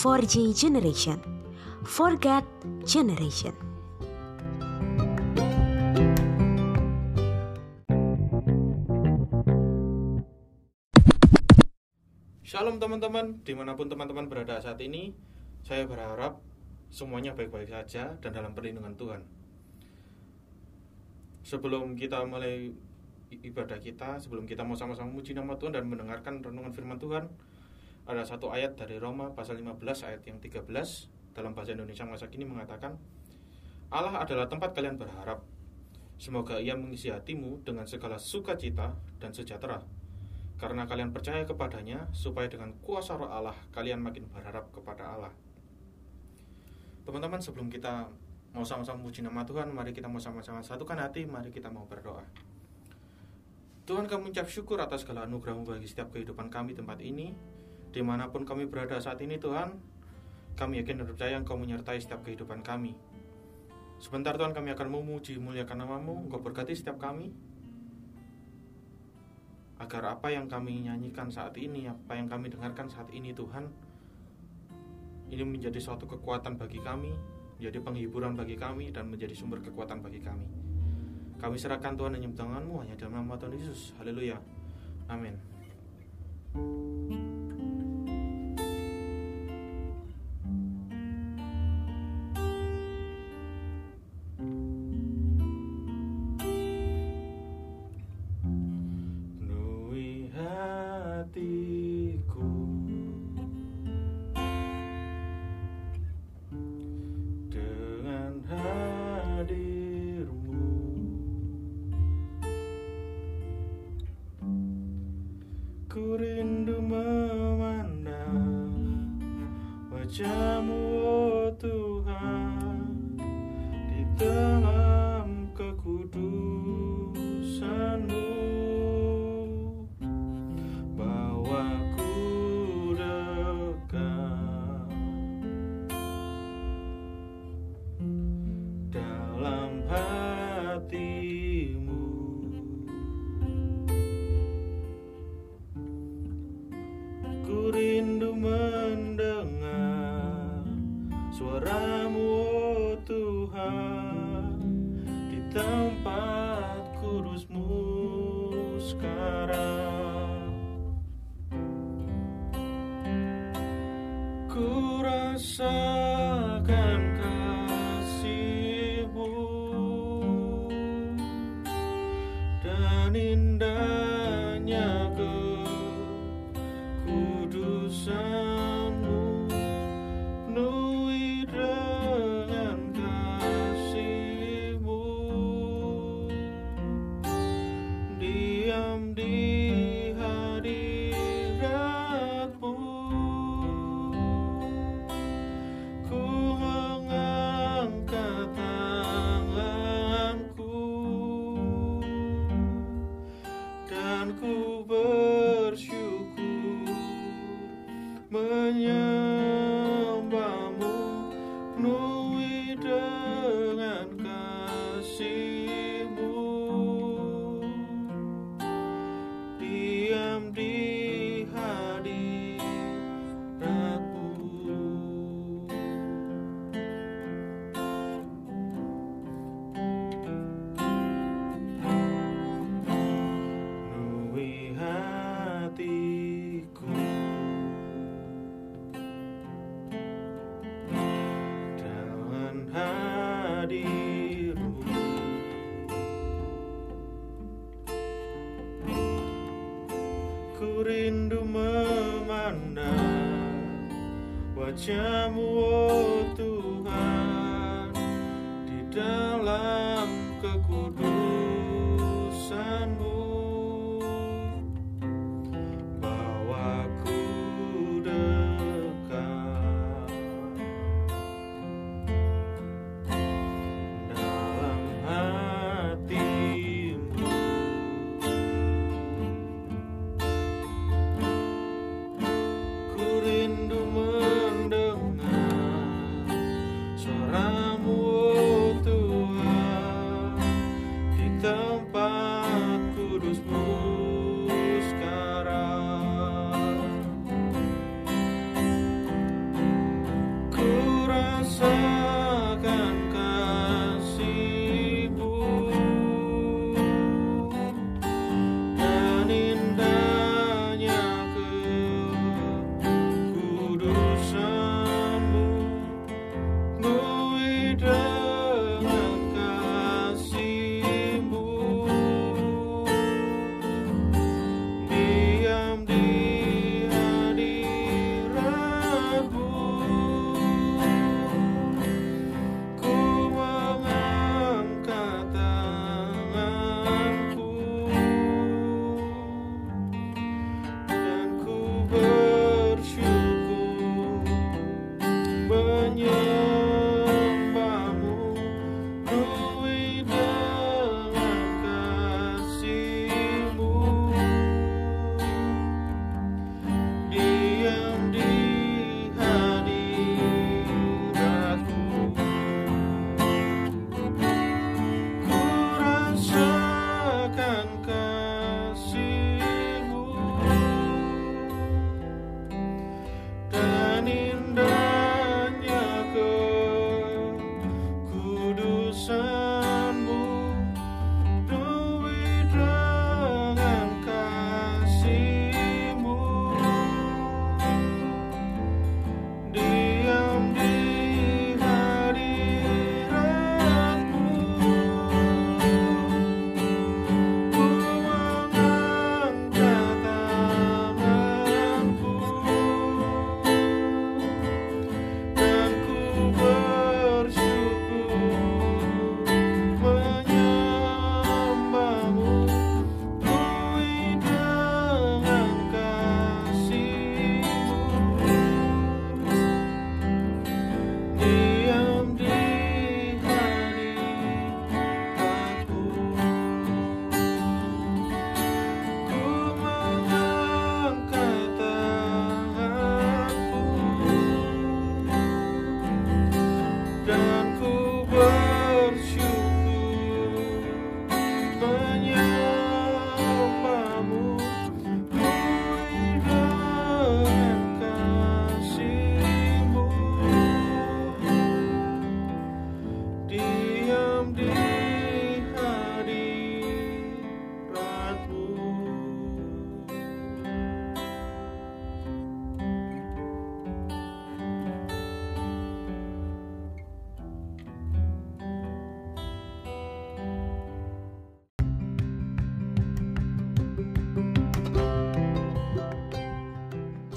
4G generation. Forget generation. Shalom teman-teman, di mana pun teman-teman berada saat ini Saya berharap semuanya baik-baik saja dan dalam perlindungan Tuhan Sebelum kita mulai ibadah kita, sebelum kita mau sama-sama memuji nama Tuhan dan mendengarkan renungan firman Tuhan Ada satu ayat dari Roma pasal 15 ayat yang 13 Dalam bahasa Indonesia masa kini mengatakan Allah adalah tempat kalian berharap Semoga ia mengisi hatimu dengan segala sukacita dan sejahtera karena kalian percaya kepadanya, supaya dengan kuasa roh Allah kalian makin berharap kepada Allah. Teman-teman, sebelum kita mau sama-sama memuji nama Tuhan, mari kita mau sama-sama satukan hati, mari kita mau berdoa. Tuhan kami mengucap syukur atas segala anugerahmu bagi setiap kehidupan kami tempat ini, di mana pun kami berada saat ini Tuhan, kami yakin dan percaya Engkau menyertai setiap kehidupan kami. Sebentar Tuhan kami akan memuji muliakan namamu, Engkau berkati setiap kami, agar apa yang kami nyanyikan saat ini, apa yang kami dengarkan saat ini Tuhan, ini menjadi suatu kekuatan bagi kami, menjadi penghiburan bagi kami, dan menjadi sumber kekuatan bagi kami. Kami serahkan Tuhan hanya tanganmu, hanya dalam nama Tuhan Yesus. Haleluya. Amin. Penuhi Ku rindu memandang wajahmu rindu memandang wajahmu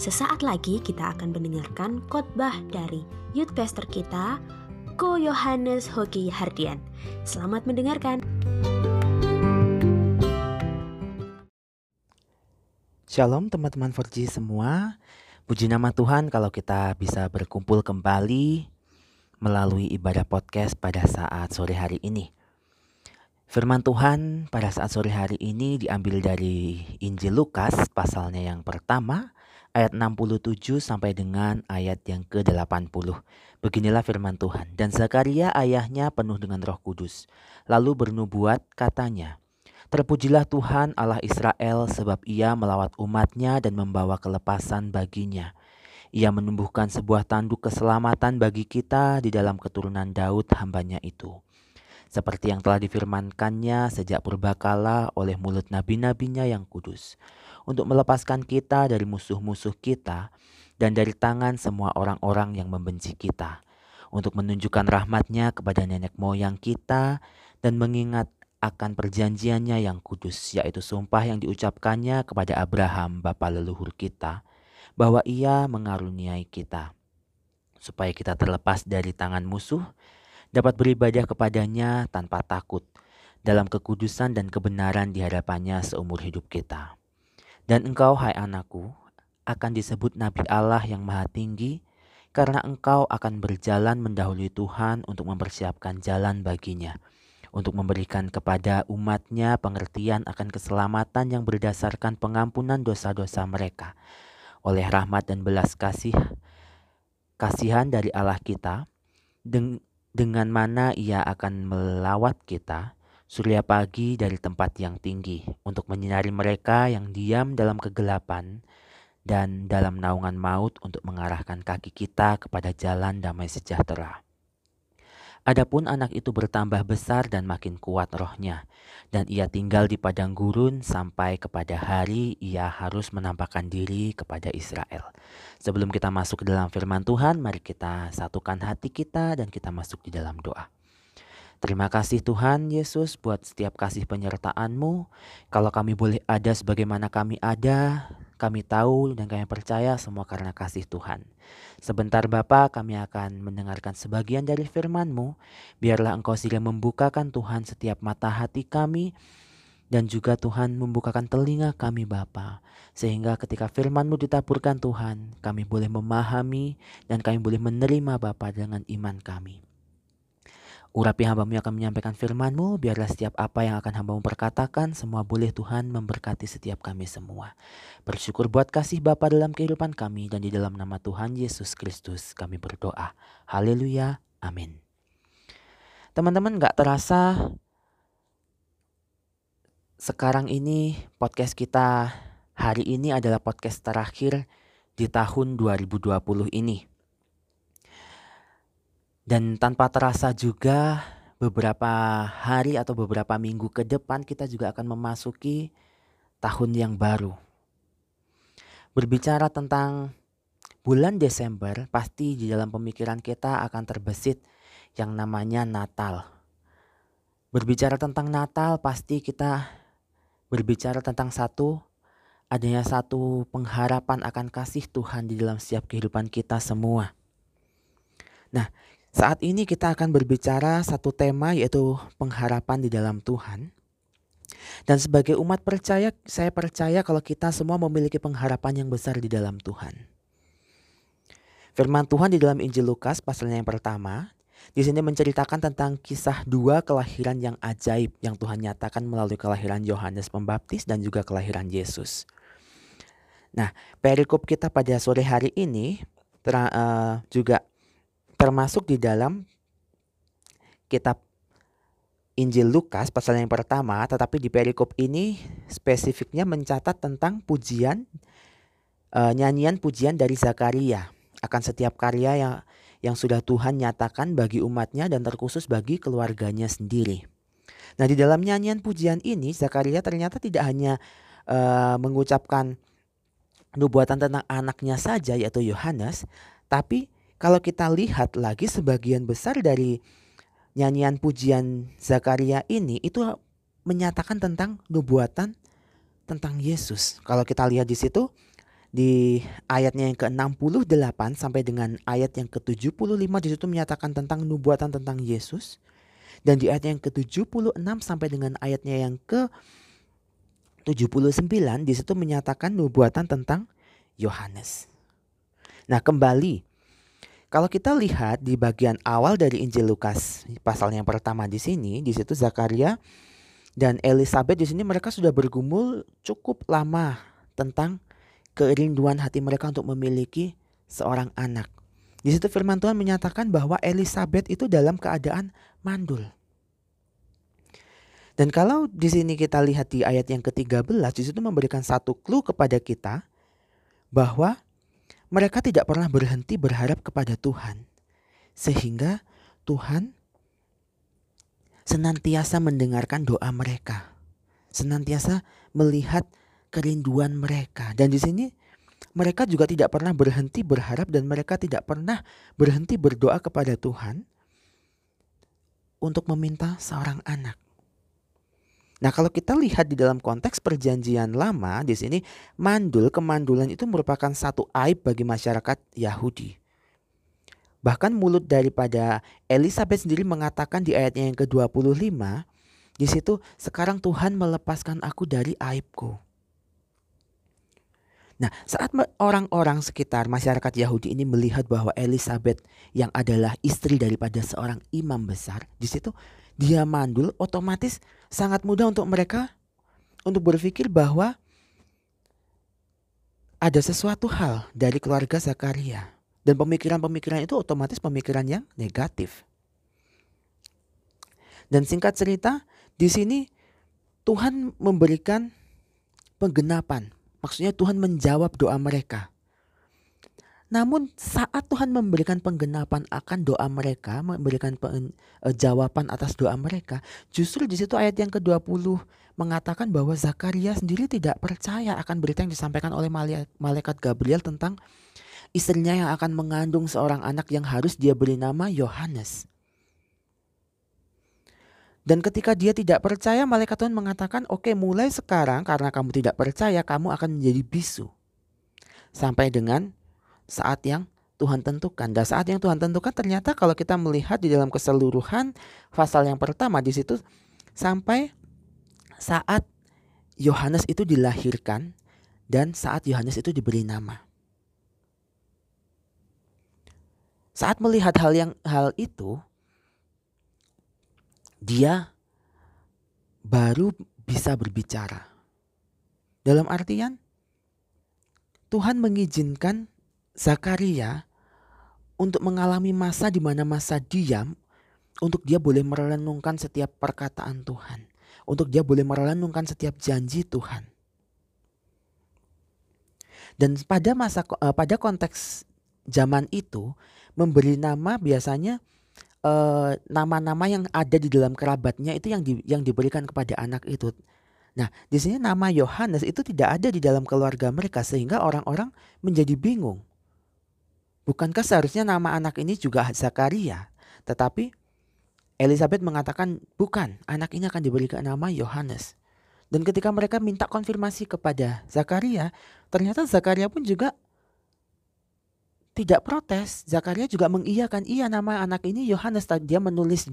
Sesaat lagi kita akan mendengarkan khotbah dari youth pastor kita, Ko Yohanes Hoki Hardian. Selamat mendengarkan. Shalom teman-teman 4G semua. Puji nama Tuhan kalau kita bisa berkumpul kembali melalui ibadah podcast pada saat sore hari ini. Firman Tuhan pada saat sore hari ini diambil dari Injil Lukas pasalnya yang pertama ayat 67 sampai dengan ayat yang ke-80. Beginilah firman Tuhan. Dan Zakaria ayahnya penuh dengan roh kudus. Lalu bernubuat katanya, Terpujilah Tuhan Allah Israel sebab ia melawat umatnya dan membawa kelepasan baginya. Ia menumbuhkan sebuah tanduk keselamatan bagi kita di dalam keturunan Daud hambanya itu seperti yang telah difirmankannya sejak purbakala oleh mulut nabi-nabinya yang kudus, untuk melepaskan kita dari musuh-musuh kita dan dari tangan semua orang-orang yang membenci kita, untuk menunjukkan rahmatnya kepada nenek moyang kita dan mengingat akan perjanjiannya yang kudus, yaitu sumpah yang diucapkannya kepada Abraham, bapa leluhur kita, bahwa ia mengaruniai kita, supaya kita terlepas dari tangan musuh dapat beribadah kepadanya tanpa takut dalam kekudusan dan kebenaran di hadapannya seumur hidup kita. Dan engkau, hai anakku, akan disebut Nabi Allah yang Maha Tinggi, karena engkau akan berjalan mendahului Tuhan untuk mempersiapkan jalan baginya, untuk memberikan kepada umatnya pengertian akan keselamatan yang berdasarkan pengampunan dosa-dosa mereka, oleh rahmat dan belas kasih kasihan dari Allah kita, dengan mana ia akan melawat kita surya pagi dari tempat yang tinggi untuk menyinari mereka yang diam dalam kegelapan dan dalam naungan maut untuk mengarahkan kaki kita kepada jalan damai sejahtera. Adapun anak itu bertambah besar dan makin kuat rohnya, dan ia tinggal di padang gurun sampai kepada hari ia harus menampakkan diri kepada Israel. Sebelum kita masuk ke dalam firman Tuhan, mari kita satukan hati kita dan kita masuk di dalam doa. Terima kasih Tuhan Yesus buat setiap kasih penyertaan-Mu. Kalau kami boleh ada sebagaimana kami ada, kami tahu dan kami percaya semua karena kasih Tuhan. Sebentar Bapa kami akan mendengarkan sebagian dari firman-Mu. Biarlah Engkau sila membukakan Tuhan setiap mata hati kami dan juga Tuhan membukakan telinga kami Bapa sehingga ketika firman-Mu ditaburkan Tuhan kami boleh memahami dan kami boleh menerima Bapa dengan iman kami. Urapi hambamu yang akan menyampaikan firmanmu, biarlah setiap apa yang akan hambamu perkatakan, semua boleh Tuhan memberkati setiap kami semua. Bersyukur buat kasih Bapa dalam kehidupan kami, dan di dalam nama Tuhan Yesus Kristus kami berdoa. Haleluya, amin. Teman-teman gak terasa sekarang ini podcast kita hari ini adalah podcast terakhir di tahun 2020 ini. Dan tanpa terasa juga beberapa hari atau beberapa minggu ke depan kita juga akan memasuki tahun yang baru. Berbicara tentang bulan Desember, pasti di dalam pemikiran kita akan terbesit yang namanya Natal. Berbicara tentang Natal, pasti kita berbicara tentang satu adanya satu pengharapan akan kasih Tuhan di dalam setiap kehidupan kita semua. Nah, saat ini kita akan berbicara satu tema yaitu pengharapan di dalam Tuhan. Dan sebagai umat percaya, saya percaya kalau kita semua memiliki pengharapan yang besar di dalam Tuhan. Firman Tuhan di dalam Injil Lukas pasalnya yang pertama, di sini menceritakan tentang kisah dua kelahiran yang ajaib yang Tuhan nyatakan melalui kelahiran Yohanes Pembaptis dan juga kelahiran Yesus. Nah, perikop kita pada sore hari ini uh, juga termasuk di dalam kitab Injil Lukas pasal yang pertama, tetapi di perikop ini spesifiknya mencatat tentang pujian uh, nyanyian pujian dari Zakaria akan setiap karya yang yang sudah Tuhan nyatakan bagi umatnya dan terkhusus bagi keluarganya sendiri. Nah, di dalam nyanyian pujian ini Zakaria ternyata tidak hanya uh, mengucapkan nubuatan tentang anaknya saja yaitu Yohanes, tapi kalau kita lihat lagi sebagian besar dari nyanyian pujian Zakaria ini itu menyatakan tentang nubuatan tentang Yesus. Kalau kita lihat di situ di ayatnya yang ke-68 sampai dengan ayat yang ke-75 di situ menyatakan tentang nubuatan tentang Yesus. Dan di ayat yang ke-76 sampai dengan ayatnya yang ke-79 di situ menyatakan nubuatan tentang Yohanes. Nah, kembali kalau kita lihat di bagian awal dari Injil Lukas pasal yang pertama di sini, di situ Zakaria dan Elizabeth di sini mereka sudah bergumul cukup lama tentang kerinduan hati mereka untuk memiliki seorang anak. Di situ firman Tuhan menyatakan bahwa Elizabeth itu dalam keadaan mandul. Dan kalau di sini kita lihat di ayat yang ke-13 di situ memberikan satu clue kepada kita bahwa mereka tidak pernah berhenti berharap kepada Tuhan. Sehingga Tuhan senantiasa mendengarkan doa mereka. Senantiasa melihat kerinduan mereka. Dan di sini mereka juga tidak pernah berhenti berharap dan mereka tidak pernah berhenti berdoa kepada Tuhan untuk meminta seorang anak. Nah, kalau kita lihat di dalam konteks perjanjian lama di sini mandul kemandulan itu merupakan satu aib bagi masyarakat Yahudi. Bahkan mulut daripada Elizabeth sendiri mengatakan di ayatnya yang ke-25 di situ sekarang Tuhan melepaskan aku dari aibku. Nah, saat orang-orang sekitar masyarakat Yahudi ini melihat bahwa Elizabeth yang adalah istri daripada seorang imam besar, di situ dia mandul, otomatis sangat mudah untuk mereka untuk berpikir bahwa ada sesuatu hal dari keluarga Zakaria dan pemikiran-pemikiran itu otomatis pemikiran yang negatif. Dan singkat cerita, di sini Tuhan memberikan penggenapan Maksudnya Tuhan menjawab doa mereka. Namun saat Tuhan memberikan penggenapan akan doa mereka, memberikan pen, uh, jawaban atas doa mereka, justru di situ ayat yang ke-20 mengatakan bahwa Zakaria sendiri tidak percaya akan berita yang disampaikan oleh malaikat Gabriel tentang istrinya yang akan mengandung seorang anak yang harus dia beri nama Yohanes. Dan ketika dia tidak percaya, malaikat Tuhan mengatakan, "Oke, mulai sekarang karena kamu tidak percaya, kamu akan menjadi bisu." Sampai dengan saat yang Tuhan tentukan. Dan saat yang Tuhan tentukan ternyata kalau kita melihat di dalam keseluruhan pasal yang pertama di situ sampai saat Yohanes itu dilahirkan dan saat Yohanes itu diberi nama. Saat melihat hal yang hal itu, dia baru bisa berbicara. Dalam artian Tuhan mengizinkan Zakaria untuk mengalami masa di mana masa diam untuk dia boleh merenungkan setiap perkataan Tuhan, untuk dia boleh merenungkan setiap janji Tuhan. Dan pada masa eh, pada konteks zaman itu memberi nama biasanya eh, nama-nama yang ada di dalam kerabatnya itu yang di, yang diberikan kepada anak itu. Nah, di sini nama Yohanes itu tidak ada di dalam keluarga mereka sehingga orang-orang menjadi bingung. Bukankah seharusnya nama anak ini juga Zakaria? Tetapi Elizabeth mengatakan bukan, anak ini akan diberikan nama Yohanes. Dan ketika mereka minta konfirmasi kepada Zakaria, ternyata Zakaria pun juga tidak protes. Zakaria juga mengiyakan iya nama anak ini Yohanes. Dia menulis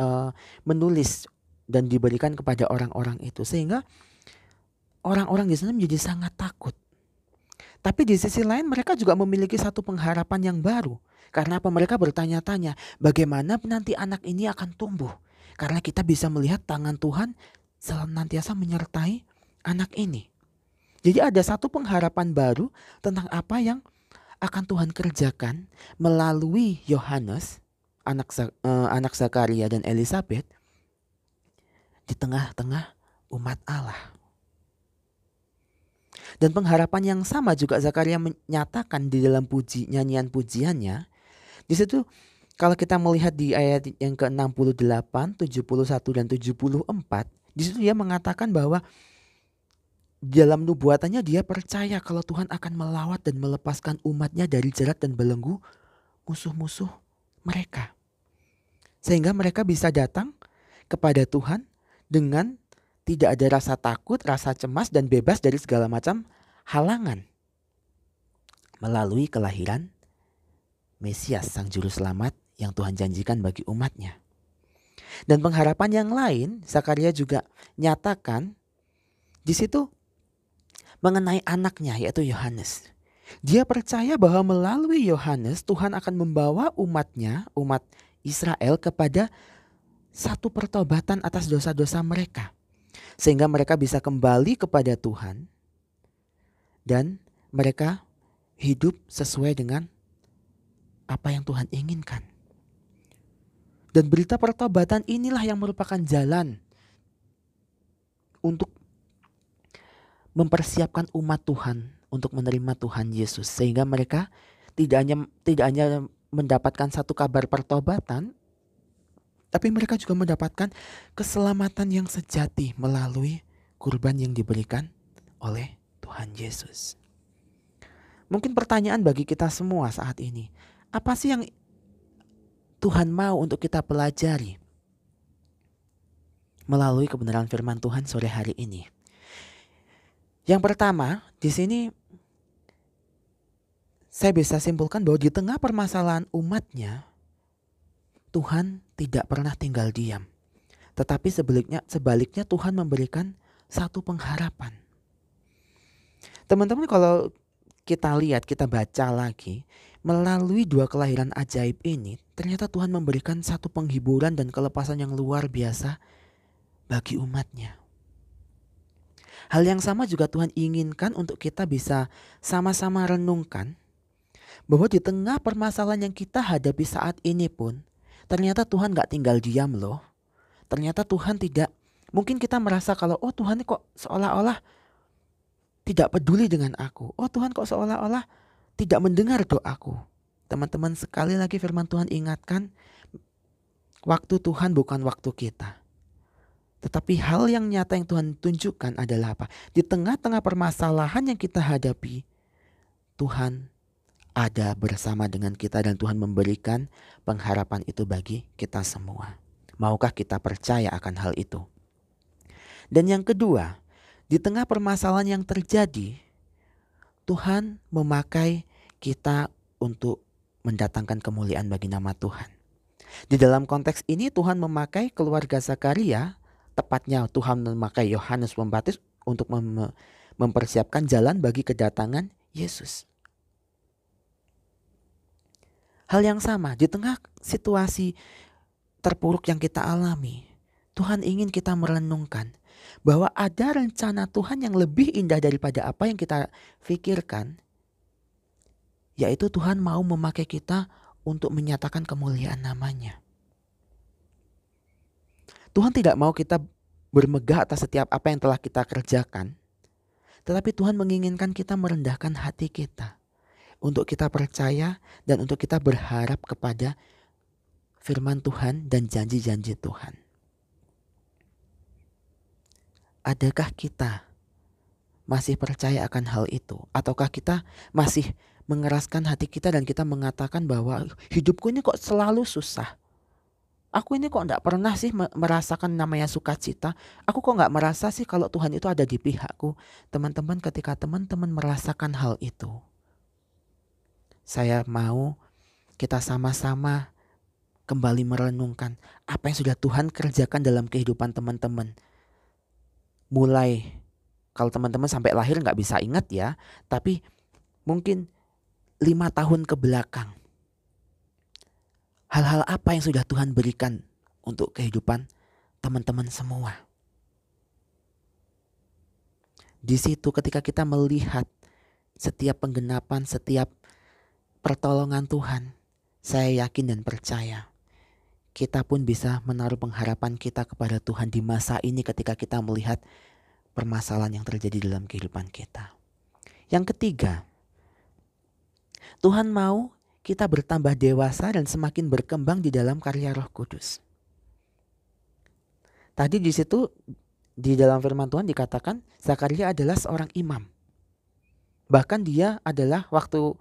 uh, menulis dan diberikan kepada orang-orang itu sehingga orang-orang di sana menjadi sangat takut. Tapi di sisi lain mereka juga memiliki satu pengharapan yang baru. Karena apa mereka bertanya-tanya bagaimana nanti anak ini akan tumbuh. Karena kita bisa melihat tangan Tuhan senantiasa menyertai anak ini. Jadi ada satu pengharapan baru tentang apa yang akan Tuhan kerjakan melalui Yohanes, anak uh, anak Zakaria dan Elizabeth di tengah-tengah umat Allah. Dan pengharapan yang sama juga Zakaria menyatakan di dalam puji nyanyian pujiannya. Di situ kalau kita melihat di ayat yang ke-68, 71 dan 74, di situ dia mengatakan bahwa dalam nubuatannya dia percaya kalau Tuhan akan melawat dan melepaskan umatnya dari jerat dan belenggu musuh-musuh mereka. Sehingga mereka bisa datang kepada Tuhan dengan tidak ada rasa takut, rasa cemas dan bebas dari segala macam halangan. melalui kelahiran Mesias sang juru selamat yang Tuhan janjikan bagi umatnya. Dan pengharapan yang lain, Zakaria juga nyatakan di situ mengenai anaknya yaitu Yohanes. Dia percaya bahwa melalui Yohanes Tuhan akan membawa umatnya, umat Israel kepada satu pertobatan atas dosa-dosa mereka. Sehingga mereka bisa kembali kepada Tuhan dan mereka hidup sesuai dengan apa yang Tuhan inginkan. Dan berita pertobatan inilah yang merupakan jalan untuk mempersiapkan umat Tuhan untuk menerima Tuhan Yesus sehingga mereka tidak hanya tidak hanya mendapatkan satu kabar pertobatan tapi mereka juga mendapatkan keselamatan yang sejati melalui kurban yang diberikan oleh Tuhan Yesus. Mungkin pertanyaan bagi kita semua saat ini, apa sih yang Tuhan mau untuk kita pelajari melalui kebenaran firman Tuhan sore hari ini? Yang pertama, di sini saya bisa simpulkan bahwa di tengah permasalahan umatnya, Tuhan tidak pernah tinggal diam. Tetapi sebaliknya, sebaliknya Tuhan memberikan satu pengharapan. Teman-teman kalau kita lihat, kita baca lagi, melalui dua kelahiran ajaib ini, ternyata Tuhan memberikan satu penghiburan dan kelepasan yang luar biasa bagi umatnya. Hal yang sama juga Tuhan inginkan untuk kita bisa sama-sama renungkan bahwa di tengah permasalahan yang kita hadapi saat ini pun ternyata Tuhan gak tinggal diam loh. Ternyata Tuhan tidak, mungkin kita merasa kalau oh Tuhan kok seolah-olah tidak peduli dengan aku. Oh Tuhan kok seolah-olah tidak mendengar doaku. Teman-teman sekali lagi firman Tuhan ingatkan, waktu Tuhan bukan waktu kita. Tetapi hal yang nyata yang Tuhan tunjukkan adalah apa? Di tengah-tengah permasalahan yang kita hadapi, Tuhan ada bersama dengan kita dan Tuhan memberikan pengharapan itu bagi kita semua. Maukah kita percaya akan hal itu? Dan yang kedua, di tengah permasalahan yang terjadi, Tuhan memakai kita untuk mendatangkan kemuliaan bagi nama Tuhan. Di dalam konteks ini Tuhan memakai keluarga Zakaria tepatnya Tuhan memakai Yohanes Pembaptis untuk mem mempersiapkan jalan bagi kedatangan Yesus. Hal yang sama di tengah situasi terpuruk yang kita alami, Tuhan ingin kita merenungkan bahwa ada rencana Tuhan yang lebih indah daripada apa yang kita pikirkan, yaitu Tuhan mau memakai kita untuk menyatakan kemuliaan namanya. Tuhan tidak mau kita bermegah atas setiap apa yang telah kita kerjakan. Tetapi Tuhan menginginkan kita merendahkan hati kita. Untuk kita percaya dan untuk kita berharap kepada firman Tuhan dan janji-janji Tuhan. Adakah kita masih percaya akan hal itu? Ataukah kita masih mengeraskan hati kita dan kita mengatakan bahwa hidupku ini kok selalu susah? Aku ini kok nggak pernah sih merasakan namanya sukacita. Aku kok nggak merasa sih kalau Tuhan itu ada di pihakku. Teman-teman ketika teman-teman merasakan hal itu. Saya mau kita sama-sama kembali merenungkan apa yang sudah Tuhan kerjakan dalam kehidupan teman-teman. Mulai kalau teman-teman sampai lahir nggak bisa ingat ya, tapi mungkin lima tahun ke belakang hal-hal apa yang sudah Tuhan berikan untuk kehidupan teman-teman semua. Di situ ketika kita melihat setiap penggenapan, setiap pertolongan Tuhan, saya yakin dan percaya kita pun bisa menaruh pengharapan kita kepada Tuhan di masa ini ketika kita melihat permasalahan yang terjadi dalam kehidupan kita. Yang ketiga, Tuhan mau kita bertambah dewasa dan semakin berkembang di dalam karya Roh Kudus. Tadi di situ di dalam firman Tuhan dikatakan Zakaria adalah seorang imam. Bahkan dia adalah waktu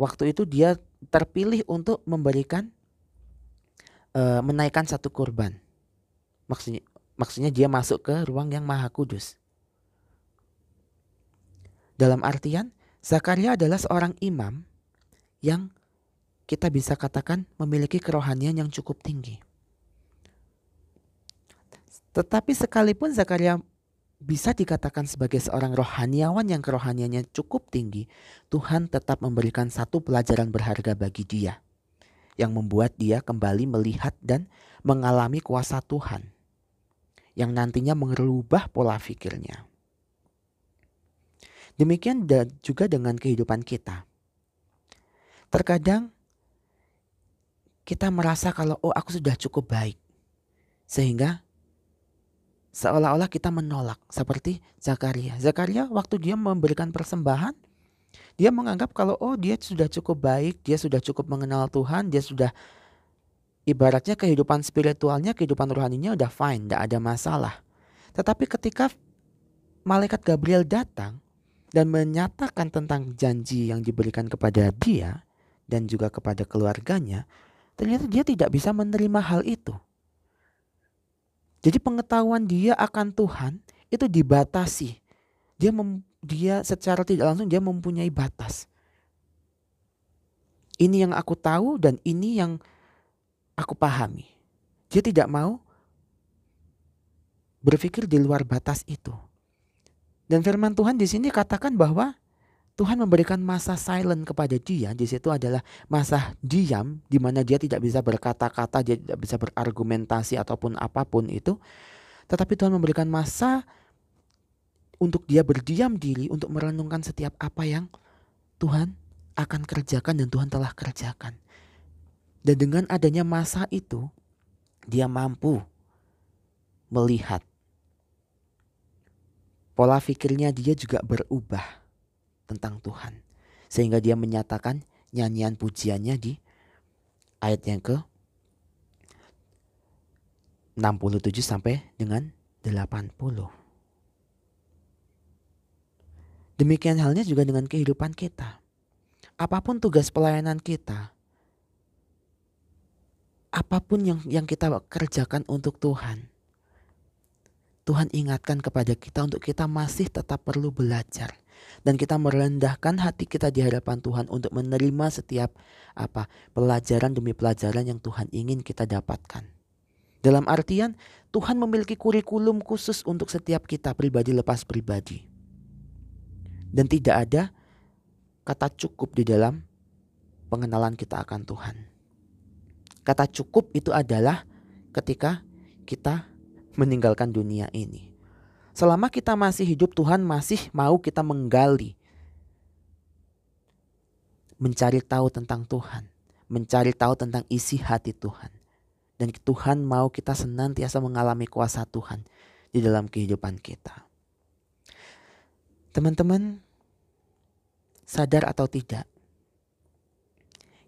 waktu itu dia terpilih untuk memberikan uh, menaikkan satu kurban. Maksudnya maksudnya dia masuk ke ruang yang maha kudus. Dalam artian Zakaria adalah seorang imam yang kita bisa katakan memiliki kerohanian yang cukup tinggi. Tetapi sekalipun Zakaria bisa dikatakan sebagai seorang rohaniawan yang kerohaniannya cukup tinggi, Tuhan tetap memberikan satu pelajaran berharga bagi dia yang membuat dia kembali melihat dan mengalami kuasa Tuhan yang nantinya merubah pola pikirnya. Demikian juga dengan kehidupan kita. Terkadang kita merasa kalau oh aku sudah cukup baik. Sehingga seolah-olah kita menolak seperti Zakaria. Zakaria waktu dia memberikan persembahan dia menganggap kalau oh dia sudah cukup baik, dia sudah cukup mengenal Tuhan, dia sudah ibaratnya kehidupan spiritualnya, kehidupan rohaninya udah fine, tidak ada masalah. Tetapi ketika malaikat Gabriel datang, dan menyatakan tentang janji yang diberikan kepada dia dan juga kepada keluarganya, ternyata dia tidak bisa menerima hal itu. Jadi pengetahuan dia akan Tuhan itu dibatasi. Dia mem, dia secara tidak langsung dia mempunyai batas. Ini yang aku tahu dan ini yang aku pahami. Dia tidak mau berpikir di luar batas itu. Dan firman Tuhan di sini katakan bahwa Tuhan memberikan masa silent kepada dia. Di situ adalah masa diam di mana dia tidak bisa berkata-kata, dia tidak bisa berargumentasi ataupun apa pun itu. Tetapi Tuhan memberikan masa untuk dia berdiam diri untuk merenungkan setiap apa yang Tuhan akan kerjakan dan Tuhan telah kerjakan. Dan dengan adanya masa itu, dia mampu melihat pola pikirnya dia juga berubah tentang Tuhan. Sehingga dia menyatakan nyanyian pujiannya di ayat yang ke 67 sampai dengan 80. Demikian halnya juga dengan kehidupan kita. Apa pun tugas pelayanan kita, apa pun yang yang kita kerjakan untuk Tuhan, Tuhan ingatkan kepada kita untuk kita masih tetap perlu belajar dan kita merendahkan hati kita di hadapan Tuhan untuk menerima setiap apa pelajaran demi pelajaran yang Tuhan ingin kita dapatkan. Dalam artian Tuhan memiliki kurikulum khusus untuk setiap kita pribadi lepas pribadi. Dan tidak ada kata cukup di dalam pengenalan kita akan Tuhan. Kata cukup itu adalah ketika kita meninggalkan dunia ini. Selama kita masih hidup, Tuhan masih mau kita menggali, mencari tahu tentang Tuhan, mencari tahu tentang isi hati Tuhan. Dan Tuhan mau kita senantiasa mengalami kuasa Tuhan di dalam kehidupan kita. Teman-teman, sadar atau tidak,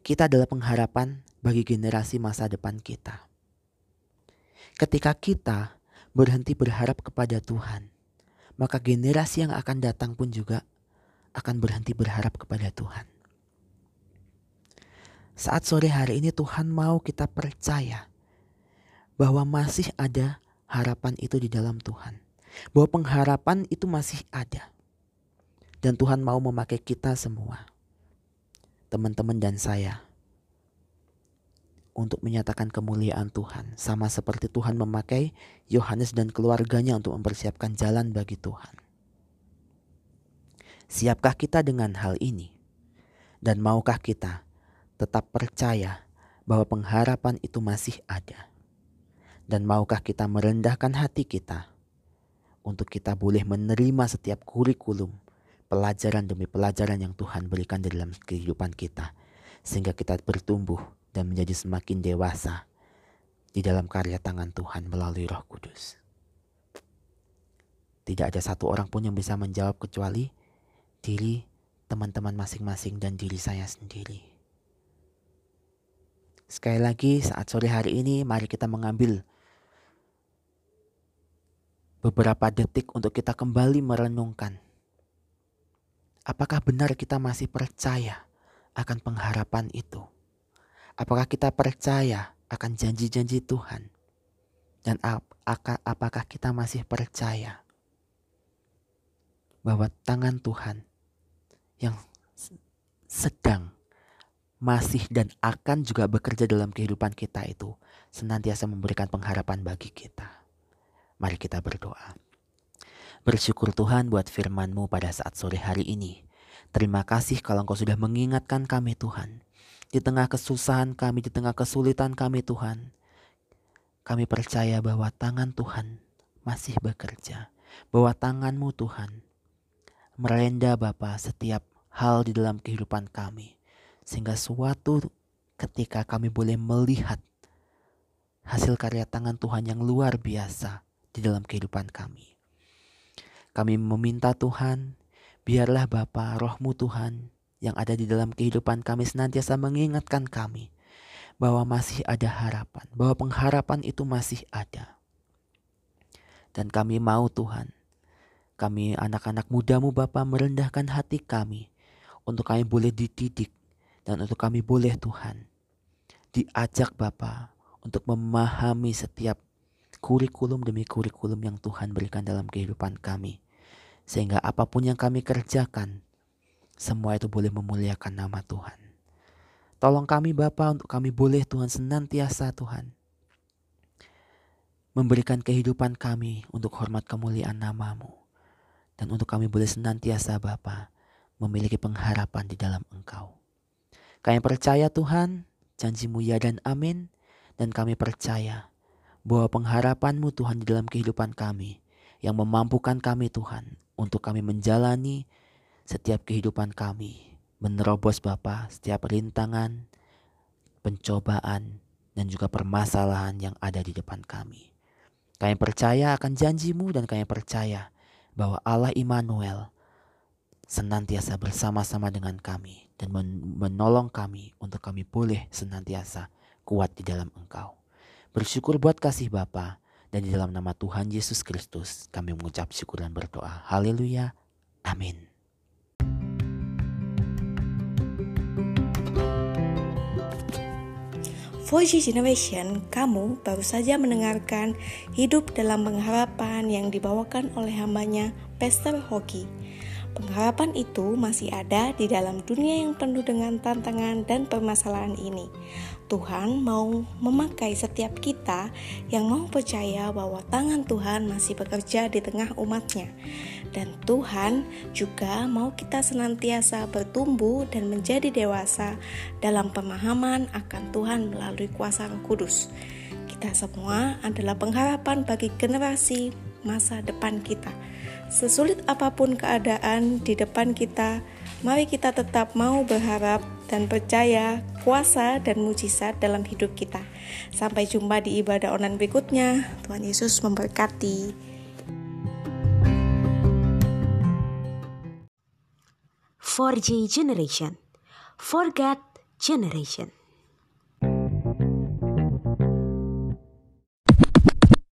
kita adalah pengharapan bagi generasi masa depan kita. Ketika kita berhenti berharap kepada Tuhan, maka generasi yang akan datang pun juga akan berhenti berharap kepada Tuhan. Saat sore hari ini Tuhan mau kita percaya bahwa masih ada harapan itu di dalam Tuhan. Bahwa pengharapan itu masih ada. Dan Tuhan mau memakai kita semua. Teman-teman dan saya untuk menyatakan kemuliaan Tuhan, sama seperti Tuhan memakai Yohanes dan keluarganya untuk mempersiapkan jalan bagi Tuhan. Siapkah kita dengan hal ini? Dan maukah kita tetap percaya bahwa pengharapan itu masih ada? Dan maukah kita merendahkan hati kita untuk kita boleh menerima setiap kurikulum, pelajaran demi pelajaran yang Tuhan berikan dalam kehidupan kita, sehingga kita bertumbuh dan menjadi semakin dewasa di dalam karya tangan Tuhan melalui Roh Kudus. Tidak ada satu orang pun yang bisa menjawab kecuali diri teman-teman masing-masing dan diri saya sendiri. Sekali lagi saat sore hari ini mari kita mengambil beberapa detik untuk kita kembali merenungkan. Apakah benar kita masih percaya akan pengharapan itu? Apakah kita percaya akan janji-janji Tuhan? Dan ap apakah kita masih percaya bahwa tangan Tuhan yang sedang masih dan akan juga bekerja dalam kehidupan kita itu senantiasa memberikan pengharapan bagi kita. Mari kita berdoa. Bersyukur Tuhan buat firman-Mu pada saat sore hari ini. Terima kasih kalau Engkau sudah mengingatkan kami Tuhan. Di tengah kesusahan kami, di tengah kesulitan kami Tuhan. Kami percaya bahwa tangan Tuhan masih bekerja. Bahwa tangan-Mu Tuhan merenda Bapa setiap hal di dalam kehidupan kami sehingga suatu ketika kami boleh melihat hasil karya tangan Tuhan yang luar biasa di dalam kehidupan kami. Kami meminta Tuhan, biarlah Bapa rohmu Tuhan yang ada di dalam kehidupan kami senantiasa mengingatkan kami bahwa masih ada harapan, bahwa pengharapan itu masih ada. Dan kami mau Tuhan, kami anak-anak mudamu Bapa merendahkan hati kami untuk kami boleh dididik dan untuk kami boleh Tuhan diajak Bapa untuk memahami setiap kurikulum demi kurikulum yang Tuhan berikan dalam kehidupan kami. Sehingga apa pun yang kami kerjakan, semua itu boleh memuliakan nama Tuhan. Tolong kami Bapa untuk kami boleh Tuhan senantiasa Tuhan. Memberikan kehidupan kami untuk hormat kemuliaan namamu. Dan untuk kami boleh senantiasa Bapa memiliki pengharapan di dalam Engkau. Kami percaya Tuhan, janjimu ya dan amin. Dan kami percaya bahwa pengharapanmu Tuhan di dalam kehidupan kami. Yang memampukan kami Tuhan untuk kami menjalani setiap kehidupan kami. Menerobos Bapa setiap rintangan, pencobaan, dan juga permasalahan yang ada di depan kami. Kami percaya akan janjimu dan kami percaya bahwa Allah Immanuel senantiasa bersama-sama dengan kami dan menolong kami untuk kami boleh senantiasa kuat di dalam Engkau. Bersyukur buat kasih Bapa dan di dalam nama Tuhan Yesus Kristus kami mengucap syukur dan berdoa. Haleluya. Amin. Voice Generation, kamu baru saja mendengarkan Hidup dalam Pengharapan yang dibawakan oleh hambanya Pastor Hoki. Pengharapan itu masih ada di dalam dunia yang penuh dengan tantangan dan permasalahan ini. Tuhan mau memakai setiap kita yang mau percaya bahwa tangan Tuhan masih bekerja di tengah umatnya. Dan Tuhan juga mau kita senantiasa bertumbuh dan menjadi dewasa dalam pemahaman akan Tuhan melalui kuasa Kudus. Kita semua adalah pengharapan bagi generasi masa depan kita. Sesulit apa pun keadaan di depan kita, mari kita tetap mau berharap dan percaya kuasa dan mujizat dalam hidup kita. Sampai jumpa di ibadah online berikutnya. Tuhan Yesus memberkati. 4G generation. Forget generation.